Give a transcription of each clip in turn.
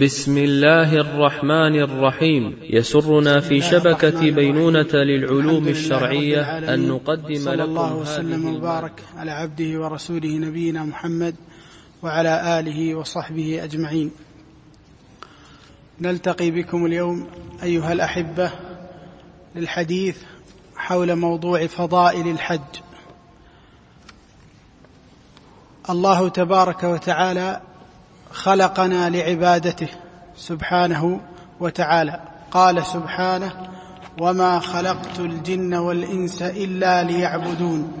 بسم الله الرحمن الرحيم يسرنا في شبكة بينونة للعلوم الشرعية أن نقدم صلى لكم الله وسلم وبارك على عبده ورسوله نبينا محمد وعلى آله وصحبه أجمعين نلتقي بكم اليوم أيها الأحبة للحديث حول موضوع فضائل الحج الله تبارك وتعالى خلقنا لعبادته سبحانه وتعالى. قال سبحانه وما خلقت الجن والإنس إلا ليعبدون.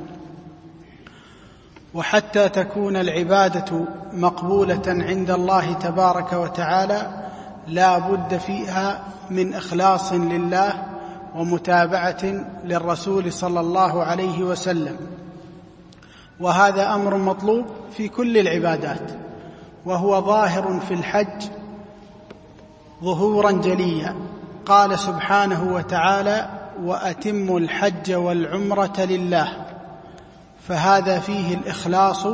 وحتى تكون العبادة مقبولة عند الله تبارك وتعالى لا بد فيها من إخلاص لله ومتابعة للرسول صلى الله عليه وسلم. وهذا أمر مطلوب في كل العبادات. وهو ظاهر في الحج ظهورا جليا. قال سبحانه وتعالى وأتموا الحج والعمرة لله. فهذا فيه الإخلاص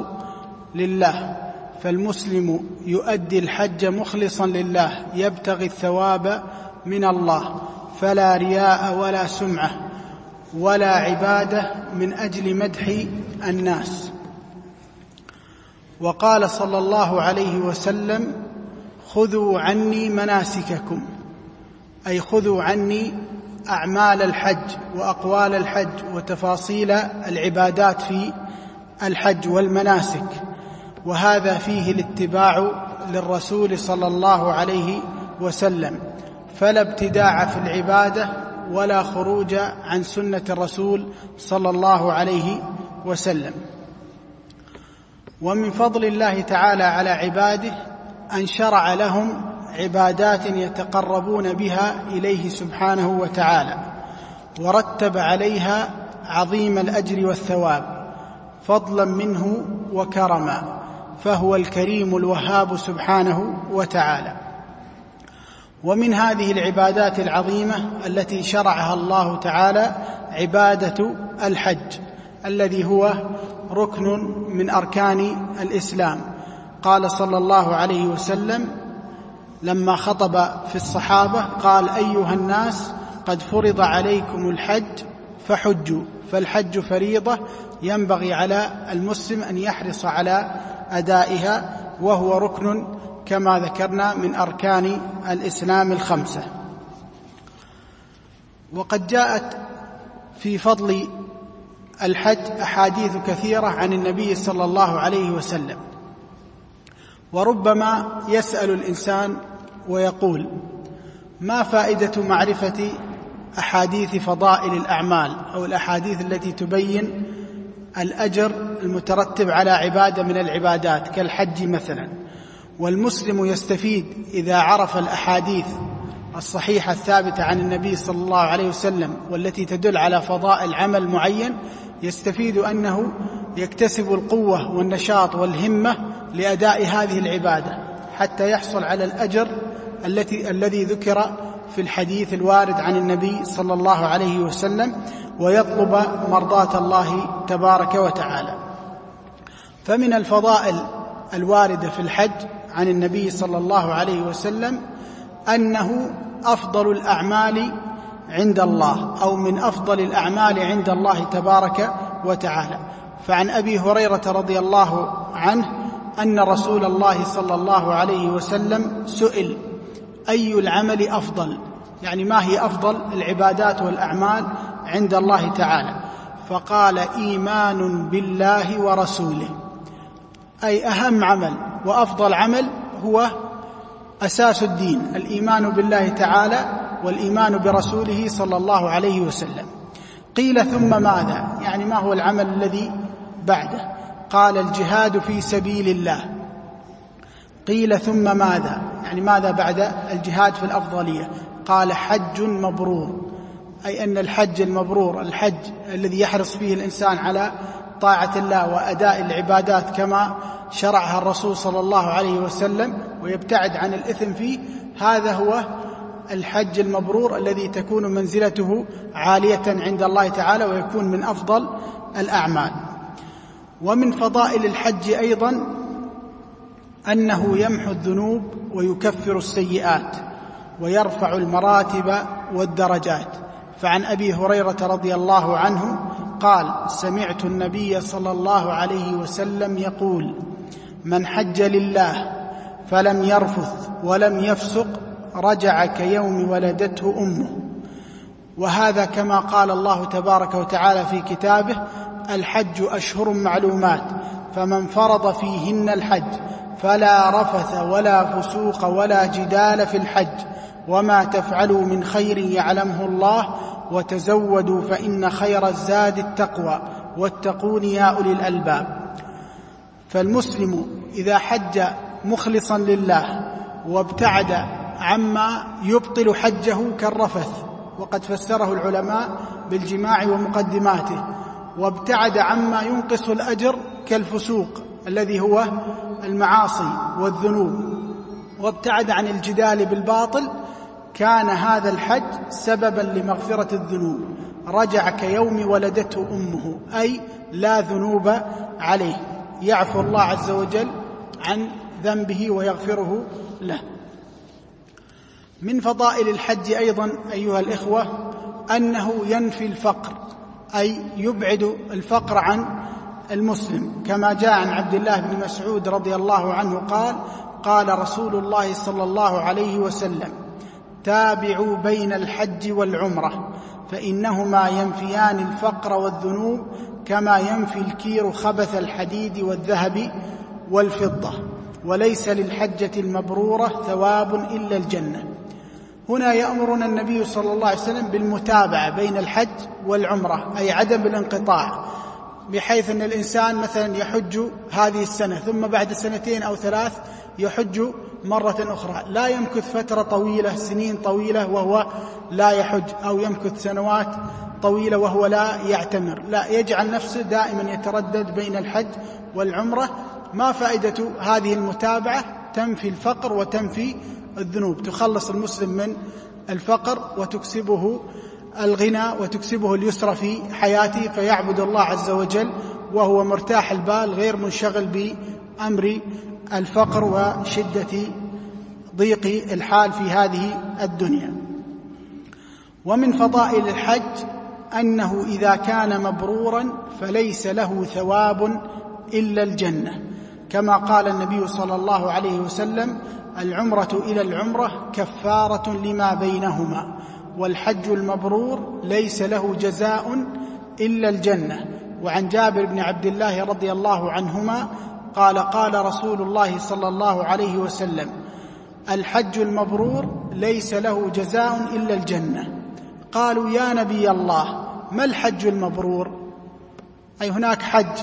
لله. فالمسلم يؤدي الحج مخلصا لله يبتغي الثواب من الله فلا رياء ولا سمعة ولا عبادة من أجل مدح الناس. وقال صلى الله عليه وسلم خذوا عني مناسككم. أي خذوا عني أعمال الحج وأقوال الحج وتفاصيل العبادات في الحج والمناسك. وهذا فيه الاتباع للرسول صلى الله عليه وسلم فلا ابتداع في العبادة ولا خروج عن سنة الرسول صلى الله عليه وسلم. ومن فضل الله تعالى على عباده أن شرع لهم عبادات يتقربون بها إليه سبحانه وتعالى ورتب عليها عظيم الأجر والثواب فضلا منه وكرما فهو الكريم الوهاب سبحانه وتعالى. ومن هذه العبادات العظيمة التي شرعها الله تعالى عبادة الحج الذي هو ركن من أركان الإسلام. قال صلى الله عليه وسلم لما خطب في الصحابة قال أيها الناس قد فرض عليكم الحج فحجوا فالحج فريضة ينبغي على المسلم أن يحرص على أدائها وهو ركن كما ذكرنا من أركان الإسلام الخمسة. وقد جاءت في فضل الحج أحاديث كثيرة عن النبي صلى الله عليه وسلم. وربما يسأل الإنسان ويقول ما فائدة معرفة أحاديث فضائل الأعمال أو الأحاديث التي تبين الأجر المترتب على عبادة من العبادات كالحج مثلا؟ والمسلم يستفيد إذا عرف الأحاديث الصحيحة الثابتة عن النبي صلى الله عليه وسلم والتي تدل على فضائل عمل معين يستفيد أنه يكتسب القوة والنشاط والهمة لأداء هذه العبادة حتى يحصل على الأجر التي الذي ذكر في الحديث الوارد عن النبي صلى الله عليه وسلم ويطلب مرضاة الله تبارك وتعالى. فمن الفضائل الواردة في الحج عن النبي صلى الله عليه وسلم أنه أفضل الأعمال عند الله أو من أفضل الأعمال عند الله تبارك وتعالى. فعن أبي هريرة رضي الله عنه أن رسول الله صلى الله عليه وسلم سئل أي العمل أفضل؟ يعني ما هي أفضل العبادات والأعمال عند الله تعالى؟ فقال إيمان بالله ورسوله. أي أهم عمل وأفضل عمل هو أساس الدين الإيمان بالله تعالى والإيمان برسوله صلى الله عليه وسلم. قيل ثم ماذا؟ يعني ما هو العمل الذي بعده؟ قال الجهاد في سبيل الله. قيل ثم ماذا؟ يعني ماذا بعد الجهاد في الأفضلية؟ قال حج مبرور. أي أن الحج المبرور الحج الذي يحرص فيه الإنسان على طاعة الله وأداء العبادات كما شرعها الرسول صلى الله عليه وسلم ويبتعد عن الإثم فيه هذا هو الحج المبرور الذي تكون منزلته عالية عند الله تعالى ويكون من أفضل الأعمال. ومن فضائل الحج أيضا أنه يمحو الذنوب ويكفر السيئات ويرفع المراتب والدرجات. فعن أبي هريرة رضي الله عنه قال سمعت النبي صلى الله عليه وسلم يقول من حج لله فلم يرفث ولم يفسق رجع كيوم ولدته أمه. وهذا كما قال الله تبارك وتعالى في كتابه الحج أشهر معلومات فمن فرض فيهن الحج فلا رفث ولا فسوق ولا جدال في الحج وما تفعلوا من خير يعلمه الله وتزودوا فإن خير الزاد التقوى واتقون يا أولي الألباب. فالمسلم إذا حج مخلصا لله وابتعد عما يبطل حجه كالرفث وقد فسره العلماء بالجماع ومقدماته وابتعد عما ينقص الأجر كالفسوق الذي هو المعاصي والذنوب. وابتعد عن الجدال بالباطل كان هذا الحج سببا لمغفرة الذنوب. رجع كيوم ولدته أمه أي لا ذنوب عليه. يعفو الله عز وجل عن ذنبه ويغفره له. من فضائل الحج أيضا أيها الإخوة أنه ينفي الفقر أي يبعد الفقر عن المسلم. كما جاء عن عبد الله بن مسعود رضي الله عنه قال قال رسول الله صلى الله عليه وسلم تابعوا بين الحج والعمرة فإنهما ينفيان الفقر والذنوب كما ينفي الكير خبث الحديد والذهب والفضة وليس للحجة المبرورة ثواب إلا الجنة. هنا يأمرنا النبي صلى الله عليه وسلم بالمتابعة بين الحج والعمرة أي عدم الانقطاع بحيث أن الإنسان مثلا يحج هذه السنة ثم بعد سنتين أو ثلاث يحج مرة أخرى. لا يمكث فترة طويلة سنين طويلة وهو لا يحج أو يمكث سنوات طويلة وهو لا يعتمر. لا يجعل نفسه دائما يتردد بين الحج والعمرة. ما فائدة هذه المتابعة؟ تنفي الفقر وتنفي الذنوب. تخلص المسلم من الفقر وتكسبه الغنى وتكسبه اليسر في حياته فيعبد الله عز وجل وهو مرتاح البال غير منشغل بأمر الفقر وشدة ضيق الحال في هذه الدنيا. ومن فضائل الحج أنه إذا كان مبرورا فليس له ثواب إلا الجنة كما قال النبي صلى الله عليه وسلم العمرة إلى العمرة كفارة لما بينهما والحج المبرور ليس له جزاء إلا الجنة. وعن جابر بن عبد الله رضي الله عنهما قال قال رسول الله صلى الله عليه وسلم الحج المبرور ليس له جزاء إلا الجنة. قالوا يا نبي الله ما الحج المبرور؟ أي هناك حج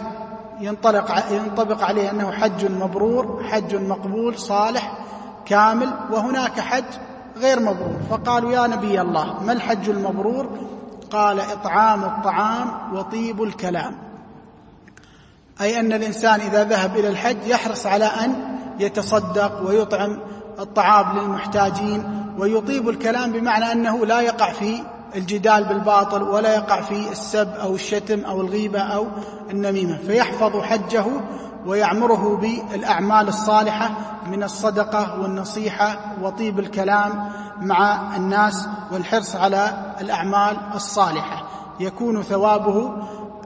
ينطلق ينطبق عليه أنه حج مبرور حج مقبول صالح كامل وهناك حج غير مبرور. فقالوا يا نبي الله ما الحج المبرور؟ قال إطعام الطعام وطيب الكلام. أي أن الإنسان إذا ذهب إلى الحج يحرص على أن يتصدق ويطعم الطعام للمحتاجين ويطيب الكلام بمعنى أنه لا يقع في الجدال بالباطل ولا يقع في السب أو الشتم أو الغيبة أو النميمة. فيحفظ حجه ويعمره بالأعمال الصالحة من الصدقة والنصيحة وطيب الكلام مع الناس والحرص على الأعمال الصالحة. يكون ثوابه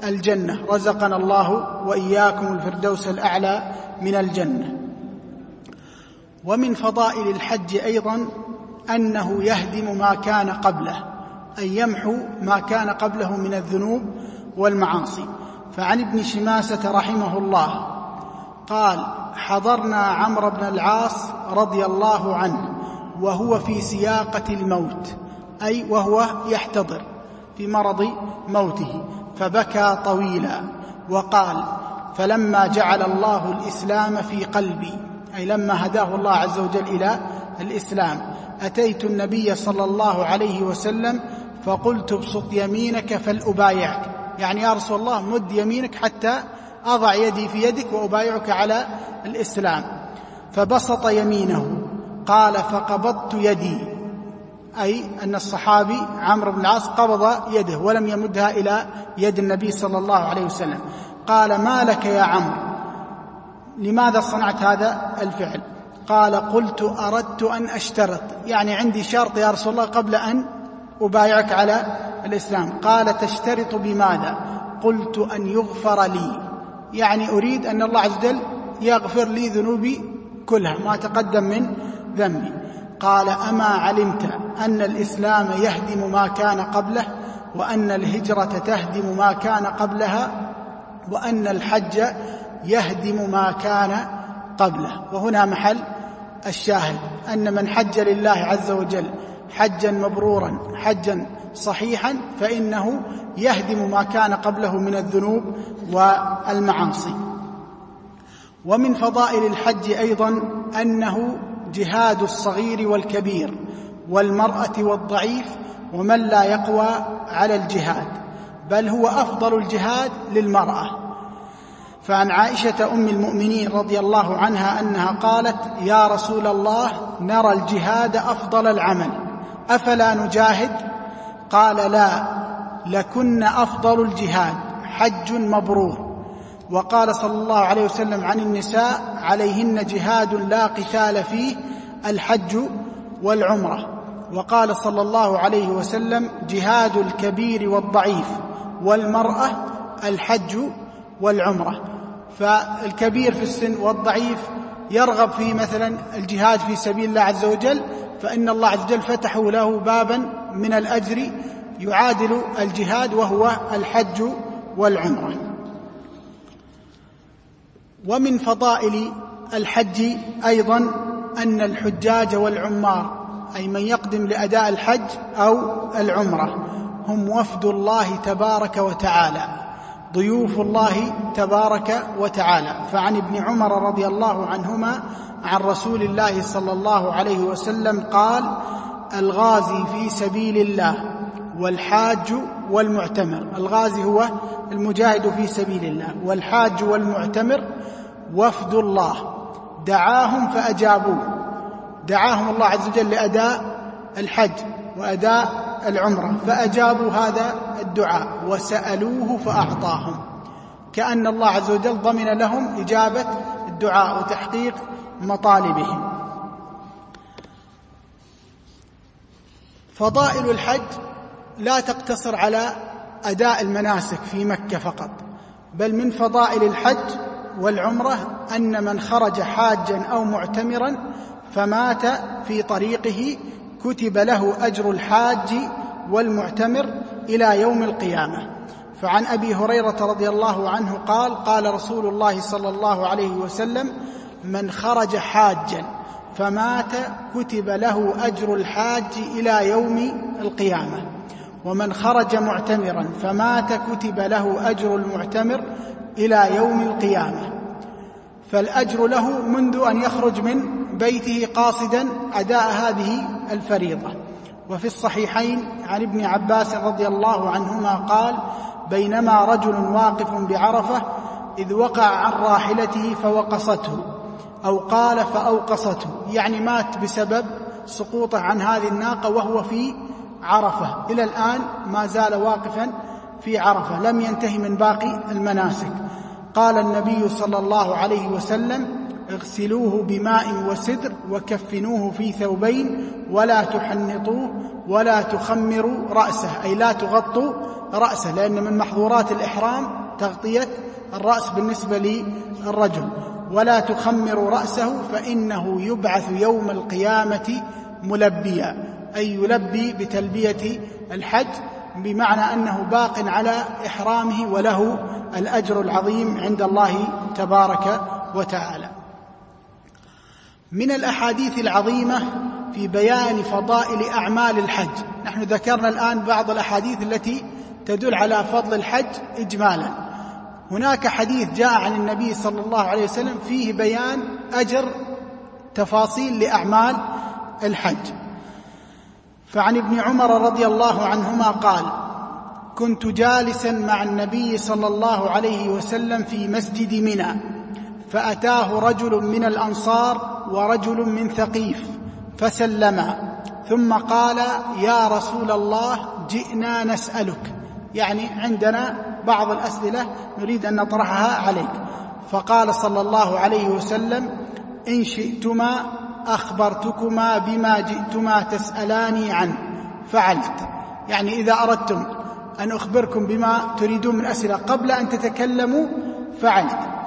الجنة. رزقنا الله وإياكم الفردوس الأعلى من الجنة. ومن فضائل الحج أيضا أنه يهدم ما كان قبله أن يمحو ما كان قبله من الذنوب والمعاصي. فعن ابن شماسة رحمه الله قال حضرنا عمرو بن العاص رضي الله عنه وهو في سياقة الموت أي وهو يحتضر في مرض موته فبكى طويلا وقال فلما جعل الله الإسلام في قلبي أي لما هداه الله عز وجل إلى الإسلام أتيت النبي صلى الله عليه وسلم فقلت ابسط يمينك فلأبايعك. يعني يا رسول الله مد يمينك حتى أضع يدي في يدك وأبايعك على الإسلام. فبسط يمينه. قال فقبضت يدي. أي أن الصحابي عمرو بن العاص قبض يده ولم يمدها إلى يد النبي صلى الله عليه وسلم. قال ما لك يا عمرو؟ لماذا صنعت هذا الفعل؟ قال قلت أردت أن أشترط. يعني عندي شرط يا رسول الله قبل أن أبايعك على الإسلام. قال تشترط بماذا؟ قلت أن يغفر لي. يعني أريد أن الله عز وجل يغفر لي ذنوبي كلها ما تقدم من ذنبي. قال أما علمت أن الإسلام يهدم ما كان قبله وأن الهجرة تهدم ما كان قبلها وأن الحج يهدم ما كان قبله. وهنا محل الشاهد أن من حج لله عز وجل حجا مبرورا حجا صحيحا فإنه يهدم ما كان قبله من الذنوب والمعاصي. ومن فضائل الحج أيضا أنه جهاد الصغير والكبير والمرأة والضعيف ومن لا يقوى على الجهاد بل هو أفضل الجهاد للمرأة. فعن عائشة أم المؤمنين رضي الله عنها أنها قالت يا رسول الله نرى الجهاد أفضل العمل أفلا نجاهد؟ قال لا لكن أفضل الجهاد حج مبرور. وقال صلى الله عليه وسلم عن النساء عليهن جهاد لا قتال فيه الحج والعمرة. وقال صلى الله عليه وسلم جهاد الكبير والضعيف والمرأة الحج والعمرة. فالكبير في السن والضعيف يرغب في مثلا الجهاد في سبيل الله عز وجل فإن الله عز وجل فتحوا له بابا من الأجر يعادل الجهاد وهو الحج والعمرة. ومن فضائل الحج أيضا أن الحجاج والعمار أي من يقدم لأداء الحج أو العمرة هم وفد الله تبارك وتعالى. ضيوف الله تبارك وتعالى. فعن ابن عمر رضي الله عنهما عن رسول الله صلى الله عليه وسلم قال الغازي في سبيل الله والحاج والمعتمر. الغازي هو المجاهد في سبيل الله. والحاج والمعتمر وفد الله. دعاهم فأجابوه. دعاهم الله عز وجل لأداء الحج وأداء العمرة فأجابوا هذا الدعاء وسألوه فأعطاهم. كأن الله عز وجل ضمن لهم إجابة الدعاء وتحقيق مطالبهم. فضائل الحج لا تقتصر على أداء المناسك في مكة فقط بل من فضائل الحج والعمرة أن من خرج حاجا أو معتمرا فمات في طريقه كتب له أجر الحاج والمعتمر إلى يوم القيامة. فعن أبي هريرة رضي الله عنه قال قال رسول الله صلى الله عليه وسلم من خرج حاجا فمات كتب له أجر الحاج إلى يوم القيامة. ومن خرج معتمرا فمات كتب له أجر المعتمر إلى يوم القيامة. فالأجر له منذ أن يخرج من بيته قاصدا أداء هذه الفريضة. وفي الصحيحين عن ابن عباس رضي الله عنهما قال بينما رجل واقف بعرفة إذ وقع عن راحلته فوقصته أو قال فأوقصته يعني مات بسبب سقوطه عن هذه الناقة وهو في عرفة. إلى الآن ما زال واقفا في عرفة لم ينتهي من باقي المناسك. قال النبي صلى الله عليه وسلم اغسلوه بماء وسدر وكفنوه في ثوبين ولا تحنطوه ولا تخمروا رأسه أي لا تغطوا رأسه لأن من محظورات الإحرام تغطية الرأس بالنسبة للرجل. ولا تخمروا رأسه فإنه يبعث يوم القيامة ملبيا أي يلبي بتلبية الحج بمعنى أنه باق على إحرامه وله الأجر العظيم عند الله تبارك وتعالى. من الأحاديث العظيمة في بيان فضائل أعمال الحج. نحن ذكرنا الآن بعض الأحاديث التي تدل على فضل الحج اجمالا. هناك حديث جاء عن النبي صلى الله عليه وسلم فيه بيان أجر تفاصيل لأعمال الحج. فعن ابن عمر رضي الله عنهما قال كنت جالسا مع النبي صلى الله عليه وسلم في مسجد منى. فأتاه رجل من الأنصار ورجل من ثقيف فسلما ثم قال يا رسول الله جئنا نسألك. يعني عندنا بعض الأسئلة نريد أن نطرحها عليك. فقال صلى الله عليه وسلم إن شئتما أخبرتكما بما جئتما تسألاني عنه فعلت. يعني إذا أردتم أن أخبركم بما تريدون من أسئلة قبل أن تتكلموا فعلت.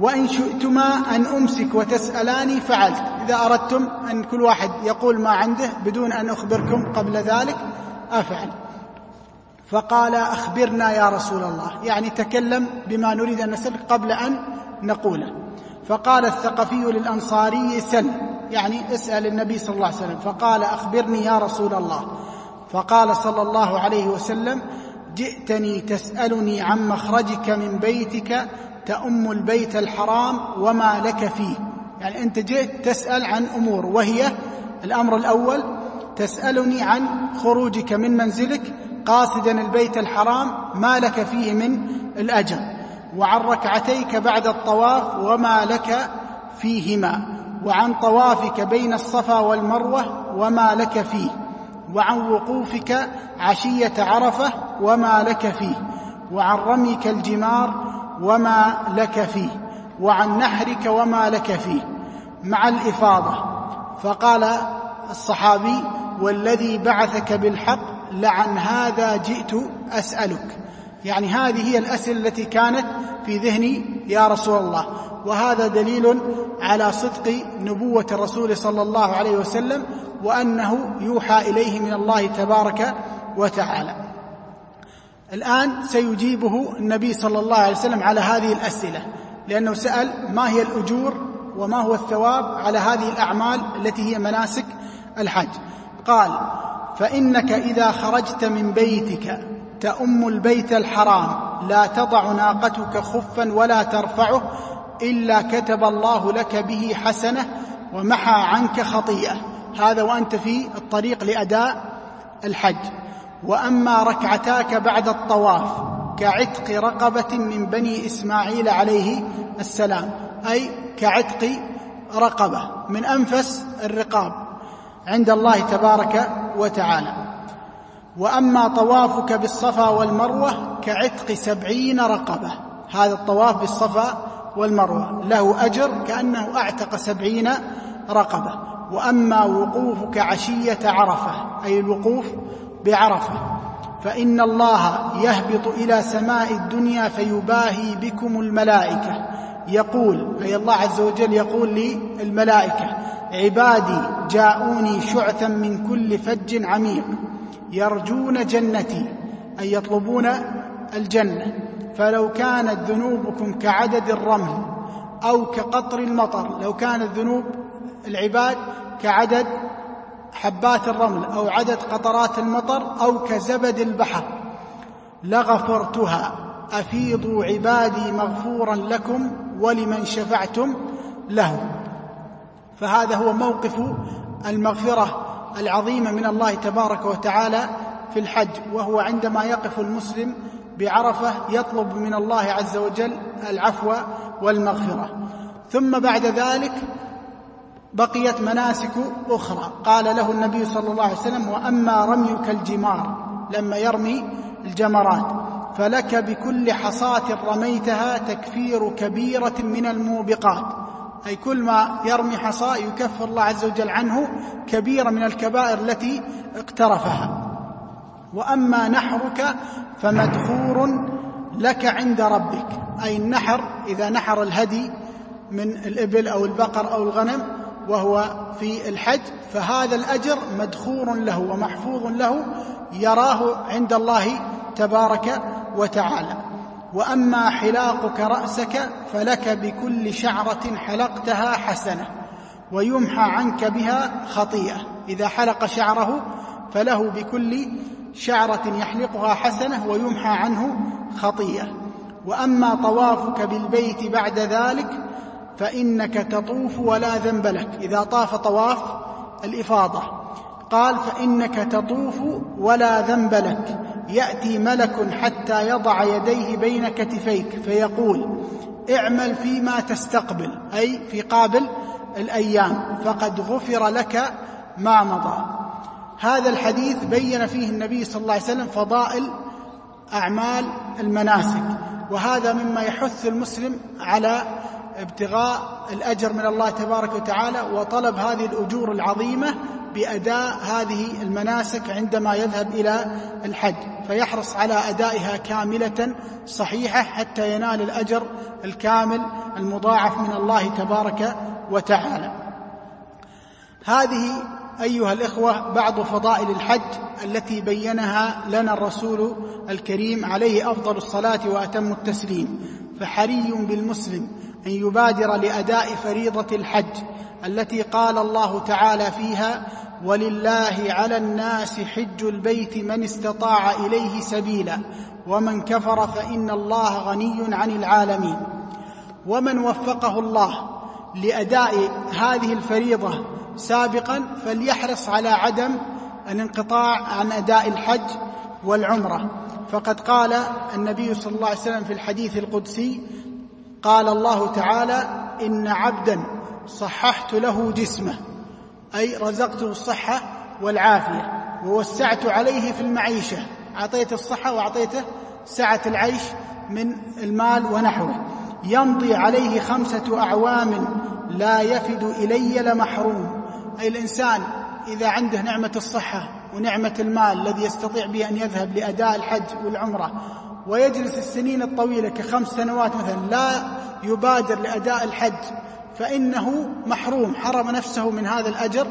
وإن شئتما أن أمسك وتسألاني فعلت. إذا أردتم أن كل واحد يقول ما عنده بدون أن أخبركم قبل ذلك أفعل. فقال أخبرنا يا رسول الله. يعني تكلم بما نريد أن نسألك قبل أن نقوله. فقال الثقفي للأنصاري سل يعني اسأل النبي صلى الله عليه وسلم. فقال أخبرني يا رسول الله. فقال صلى الله عليه وسلم جئتني تسألني عن مخرجك من بيتك تأم البيت الحرام وما لك فيه. يعني أنت جئت تسأل عن أمور وهي الأمر الأول تسألني عن خروجك من منزلك قاصدا البيت الحرام ما لك فيه من الأجر. وعن ركعتيك بعد الطواف وما لك فيهما. وعن طوافك بين الصفا والمروة وما لك فيه. وعن وقوفك عشية عرفة وما لك فيه. وعن رميك الجمار وما لك فيه وعن نحرك وما لك فيه مع الإفاضة. فقال الصحابي والذي بعثك بالحق لعن هذا جئت أسألك. يعني هذه هي الأسئلة التي كانت في ذهني يا رسول الله. وهذا دليل على صدق نبوة الرسول صلى الله عليه وسلم وأنه يوحى إليه من الله تبارك وتعالى. الآن سيجيبه النبي صلى الله عليه وسلم على هذه الأسئلة لأنه سأل ما هي الأجور وما هو الثواب على هذه الأعمال التي هي مناسك الحج؟ قال فإنك إذا خرجت من بيتك تأم البيت الحرام لا تضع ناقتك خفا ولا ترفعه إلا كتب الله لك به حسنة ومحى عنك خطيئة. هذا وأنت في الطريق لأداء الحج. وأما ركعتاك بعد الطواف كعتق رقبة من بني إسماعيل عليه السلام أي كعتق رقبة من أنفس الرقاب عند الله تبارك وتعالى. وأما طوافك بالصفا والمروة كعتق سبعين رقبة هذا الطواف بالصفا والمروة له أجر كأنه أعتق سبعين رقبة. وأما وقوفك عشية عرفة أي الوقوف بعرفة. فإن الله يهبط إلى سماء الدنيا فيباهي بكم الملائكة. يقول أي الله عز وجل يقول للملائكة عبادي جاءوني شعثا من كل فج عميق. يرجون جنتي أي يطلبون الجنة. فلو كانت ذنوبكم كعدد الرمل أو كقطر المطر لو كانت ذنوب العباد كعدد حبات الرمل أو عدد قطرات المطر أو كزبد البحر. لغفرتها. أفيضوا عبادي مغفورا لكم ولمن شفعتم له. فهذا هو موقف المغفرة العظيمة من الله تبارك وتعالى في الحج وهو عندما يقف المسلم بعرفة يطلب من الله عز وجل العفو والمغفرة. ثم بعد ذلك بقيت مناسك أخرى. قال له النبي صلى الله عليه وسلم وأما رميك الجمار لما يرمي الجمرات فلك بكل حصاة رميتها تكفير كبيرة من الموبقات. أي كل ما يرمي حصاة يكفر الله عز وجل عنه كبيرة من الكبائر التي اقترفها. وأما نحرك فمدخور لك عند ربك. أي النحر إذا نحر الهدي من الإبل أو البقر أو الغنم وهو في الحج فهذا الأجر مدخور له ومحفوظ له يراه عند الله تبارك وتعالى. وأما حلاقك رأسك فلك بكل شعرة حلقتها حسنة ويمحى عنك بها خطيئة. إذا حلق شعره فله بكل شعرة يحلقها حسنة ويمحى عنه خطيئة. وأما طوافك بالبيت بعد ذلك فإنك تطوف ولا ذنب لك. إذا طاف طواف الإفاضة. قال فإنك تطوف ولا ذنب لك. يأتي ملك حتى يضع يديه بين كتفيك فيقول اعمل فيما تستقبل أي في قابل الأيام. فقد غفر لك ما مضى. هذا الحديث بين فيه النبي صلى الله عليه وسلم فضائل أعمال المناسك. وهذا مما يحث المسلم على ابتغاء الأجر من الله تبارك وتعالى وطلب هذه الأجور العظيمة بأداء هذه المناسك عندما يذهب إلى الحج فيحرص على أدائها كاملة صحيحة حتى ينال الأجر الكامل المضاعف من الله تبارك وتعالى. هذه أيها الإخوة بعض فضائل الحج التي بينها لنا الرسول الكريم عليه أفضل الصلاة وأتم التسليم فحري بالمسلم أن يبادر لأداء فريضة الحج التي قال الله تعالى فيها ولله على الناس حج البيت من استطاع إليه سبيلا ومن كفر فإن الله غني عن العالمين. ومن وفقه الله لأداء هذه الفريضة سابقا فليحرص على عدم الانقطاع عن أداء الحج والعمرة. فقد قال النبي صلى الله عليه وسلم في الحديث القدسي قال الله تعالى إن عبدا صححت له جسمه أي رزقته الصحة والعافية ووسعت عليه في المعيشة اعطيته الصحة وأعطيته سعة العيش من المال ونحوه. يمضي عليه خمسة أعوام لا يفد إلي لمحروم. أي الإنسان إذا عنده نعمة الصحة ونعمة المال الذي يستطيع به أن يذهب لأداء الحج والعمرة ويجلس السنين الطويلة كخمس سنوات مثلا لا يبادر لأداء الحج فإنه محروم حرم نفسه من هذا الأجر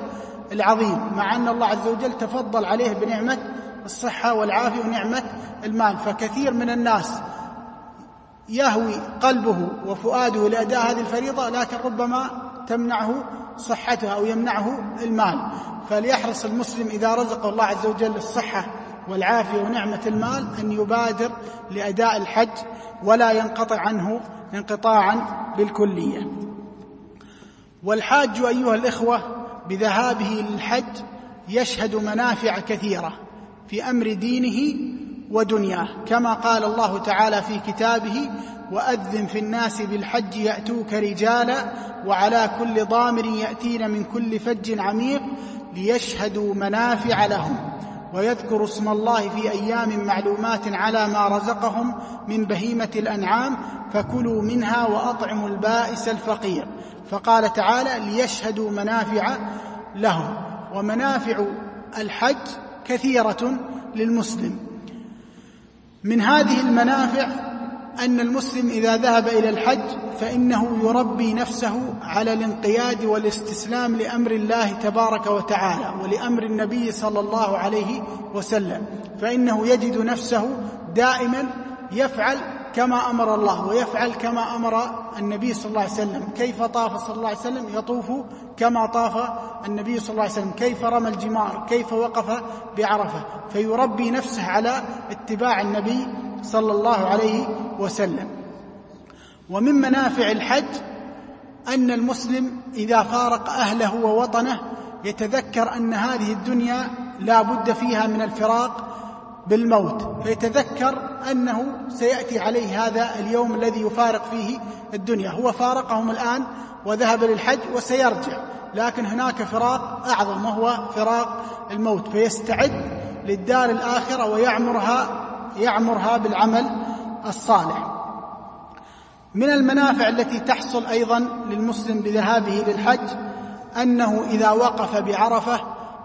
العظيم مع أن الله عز وجل تفضل عليه بنعمة الصحة والعافية ونعمة المال. فكثير من الناس يهوي قلبه وفؤاده لأداء هذه الفريضة لكن ربما تمنعه صحتها أو يمنعه المال. فليحرص المسلم إذا رزقه الله عز وجل الصحة والعافية ونعمة المال أن يبادر لأداء الحج ولا ينقطع عنه انقطاعا بالكلية. والحاج أيها الإخوة بذهابه للحج يشهد منافع كثيرة في أمر دينه ودنياه كما قال الله تعالى في كتابه وأذن في الناس بالحج يأتوك رجالا وعلى كل ضامر يأتين من كل فج عميق ليشهدوا منافع لهم ويذكروا اسم الله في أيام معلومات على ما رزقهم من بهيمة الأنعام فكلوا منها وأطعموا البائس الفقير. فقال تعالى ليشهدوا منافع لهم. ومنافع الحج كثيرة للمسلم. من هذه المنافع أن المسلم إذا ذهب إلى الحج فإنه يربي نفسه على الانقياد والاستسلام لأمر الله تبارك وتعالى ولأمر النبي صلى الله عليه وسلم فإنه يجد نفسه دائما يفعل كما أمر الله ويفعل كما أمر النبي صلى الله عليه وسلم. كيف طاف صلى الله عليه وسلم؟ يطوف كما طاف النبي صلى الله عليه وسلم. كيف رمى الجمار؟ كيف وقف بعرفة؟ فيربي نفسه على اتباع النبي صلى الله عليه وسلم. ومن منافع الحج أن المسلم إذا فارق أهله ووطنه يتذكر أن هذه الدنيا لا بد فيها من الفراق بالموت فيتذكر أنه سيأتي عليه هذا اليوم الذي يفارق فيه الدنيا. هو فارقهم الآن وذهب للحج وسيرجع لكن هناك فراق أعظم وهو فراق الموت. فيستعد للدار الآخرة ويعمرها يعمرها بالعمل الصالح. من المنافع التي تحصل أيضا للمسلم بذهابه للحج أنه إذا وقف بعرفة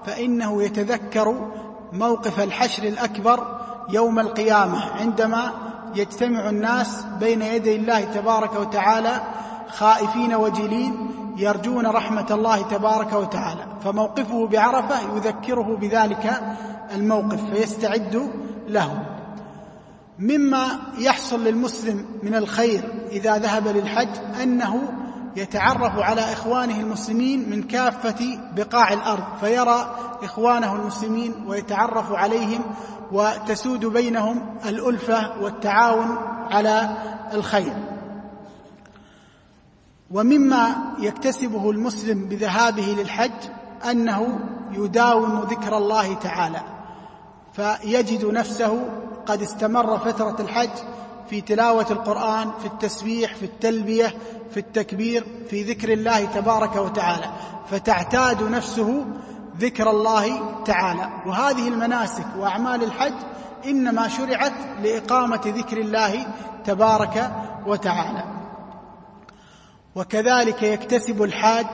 فإنه يتذكر موقف الحشر الأكبر يوم القيامة عندما يجتمع الناس بين يدي الله تبارك وتعالى خائفين وجلين يرجون رحمة الله تبارك وتعالى. فموقفه بعرفة يذكره بذلك الموقف فيستعد له. مما يحصل للمسلم من الخير إذا ذهب للحج أنه يتعرف على إخوانه المسلمين من كافة بقاع الأرض فيرى إخوانه المسلمين ويتعرف عليهم وتسود بينهم الألفة والتعاون على الخير. ومما يكتسبه المسلم بذهابه للحج أنه يداوم ذكر الله تعالى فيجد نفسه قد استمر فترة الحج في تلاوة القرآن في التسبيح في التلبية في التكبير في ذكر الله تبارك وتعالى. فتعتاد نفسه ذكر الله تعالى. وهذه المناسك وأعمال الحج إنما شرعت لإقامة ذكر الله تبارك وتعالى. وكذلك يكتسب الحاج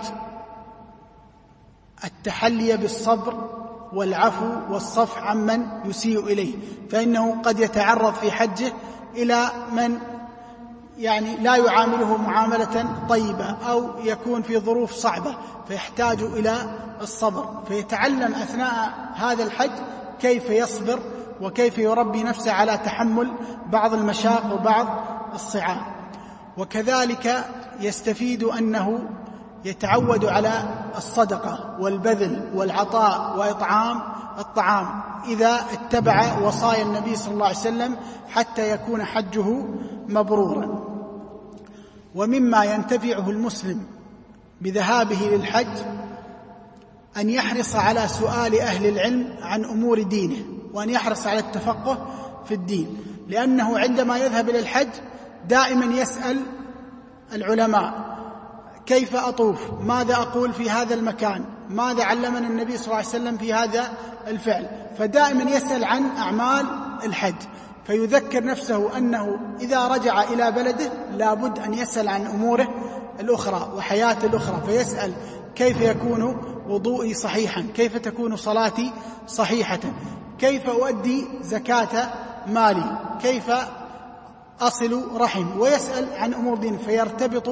التحلي بالصبر والعفو والصفح عمن يسيء إليه فإنه قد يتعرض في حجه إلى من يعني لا يعامله معاملة طيبة أو يكون في ظروف صعبة فيحتاج إلى الصبر فيتعلم أثناء هذا الحج كيف يصبر وكيف يربي نفسه على تحمل بعض المشاق وبعض الصعاب. وكذلك يستفيد أنه يتعود على الصدقة والبذل والعطاء وإطعام الطعام إذا اتبع وصايا النبي صلى الله عليه وسلم حتى يكون حجه مبرورا. ومما ينتفعه المسلم بذهابه للحج أن يحرص على سؤال أهل العلم عن أمور دينه وأن يحرص على التفقه في الدين لأنه عندما يذهب إلى الحج دائما يسأل العلماء كيف أطوف؟ ماذا أقول في هذا المكان؟ ماذا علمنا النبي صلى الله عليه وسلم في هذا الفعل؟ فدائما يسأل عن أعمال الحج فيذكر نفسه أنه إذا رجع إلى بلده لابد أن يسأل عن أموره الأخرى وحياته الأخرى فيسأل كيف يكون وضوئي صحيحا؟ كيف تكون صلاتي صحيحة؟ كيف أؤدي زكاة مالي؟ كيف أصل رحم ويسأل عن أمور دين فيرتبط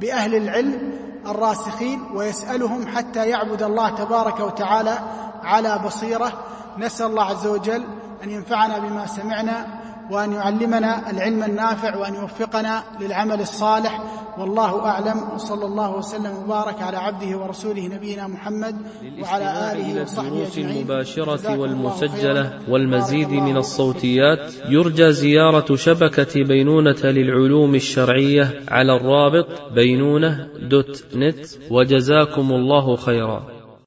بأهل العلم الراسخين ويسألهم حتى يعبد الله تبارك وتعالى على بصيرة. نسأل الله عز وجل أن ينفعنا بما سمعنا وأن يعلمنا العلم النافع وأن يوفقنا للعمل الصالح. والله أعلم. وصلى الله وسلم وبارك على عبده ورسوله نبينا محمد وعلى آله وصحبه أجمعين. المباشرة والمسجلة والمزيد من الصوتيات يرجى زيارة شبكة بينونة للعلوم الشرعية على الرابط بينونة دوت نت. وجزاكم الله خيرا.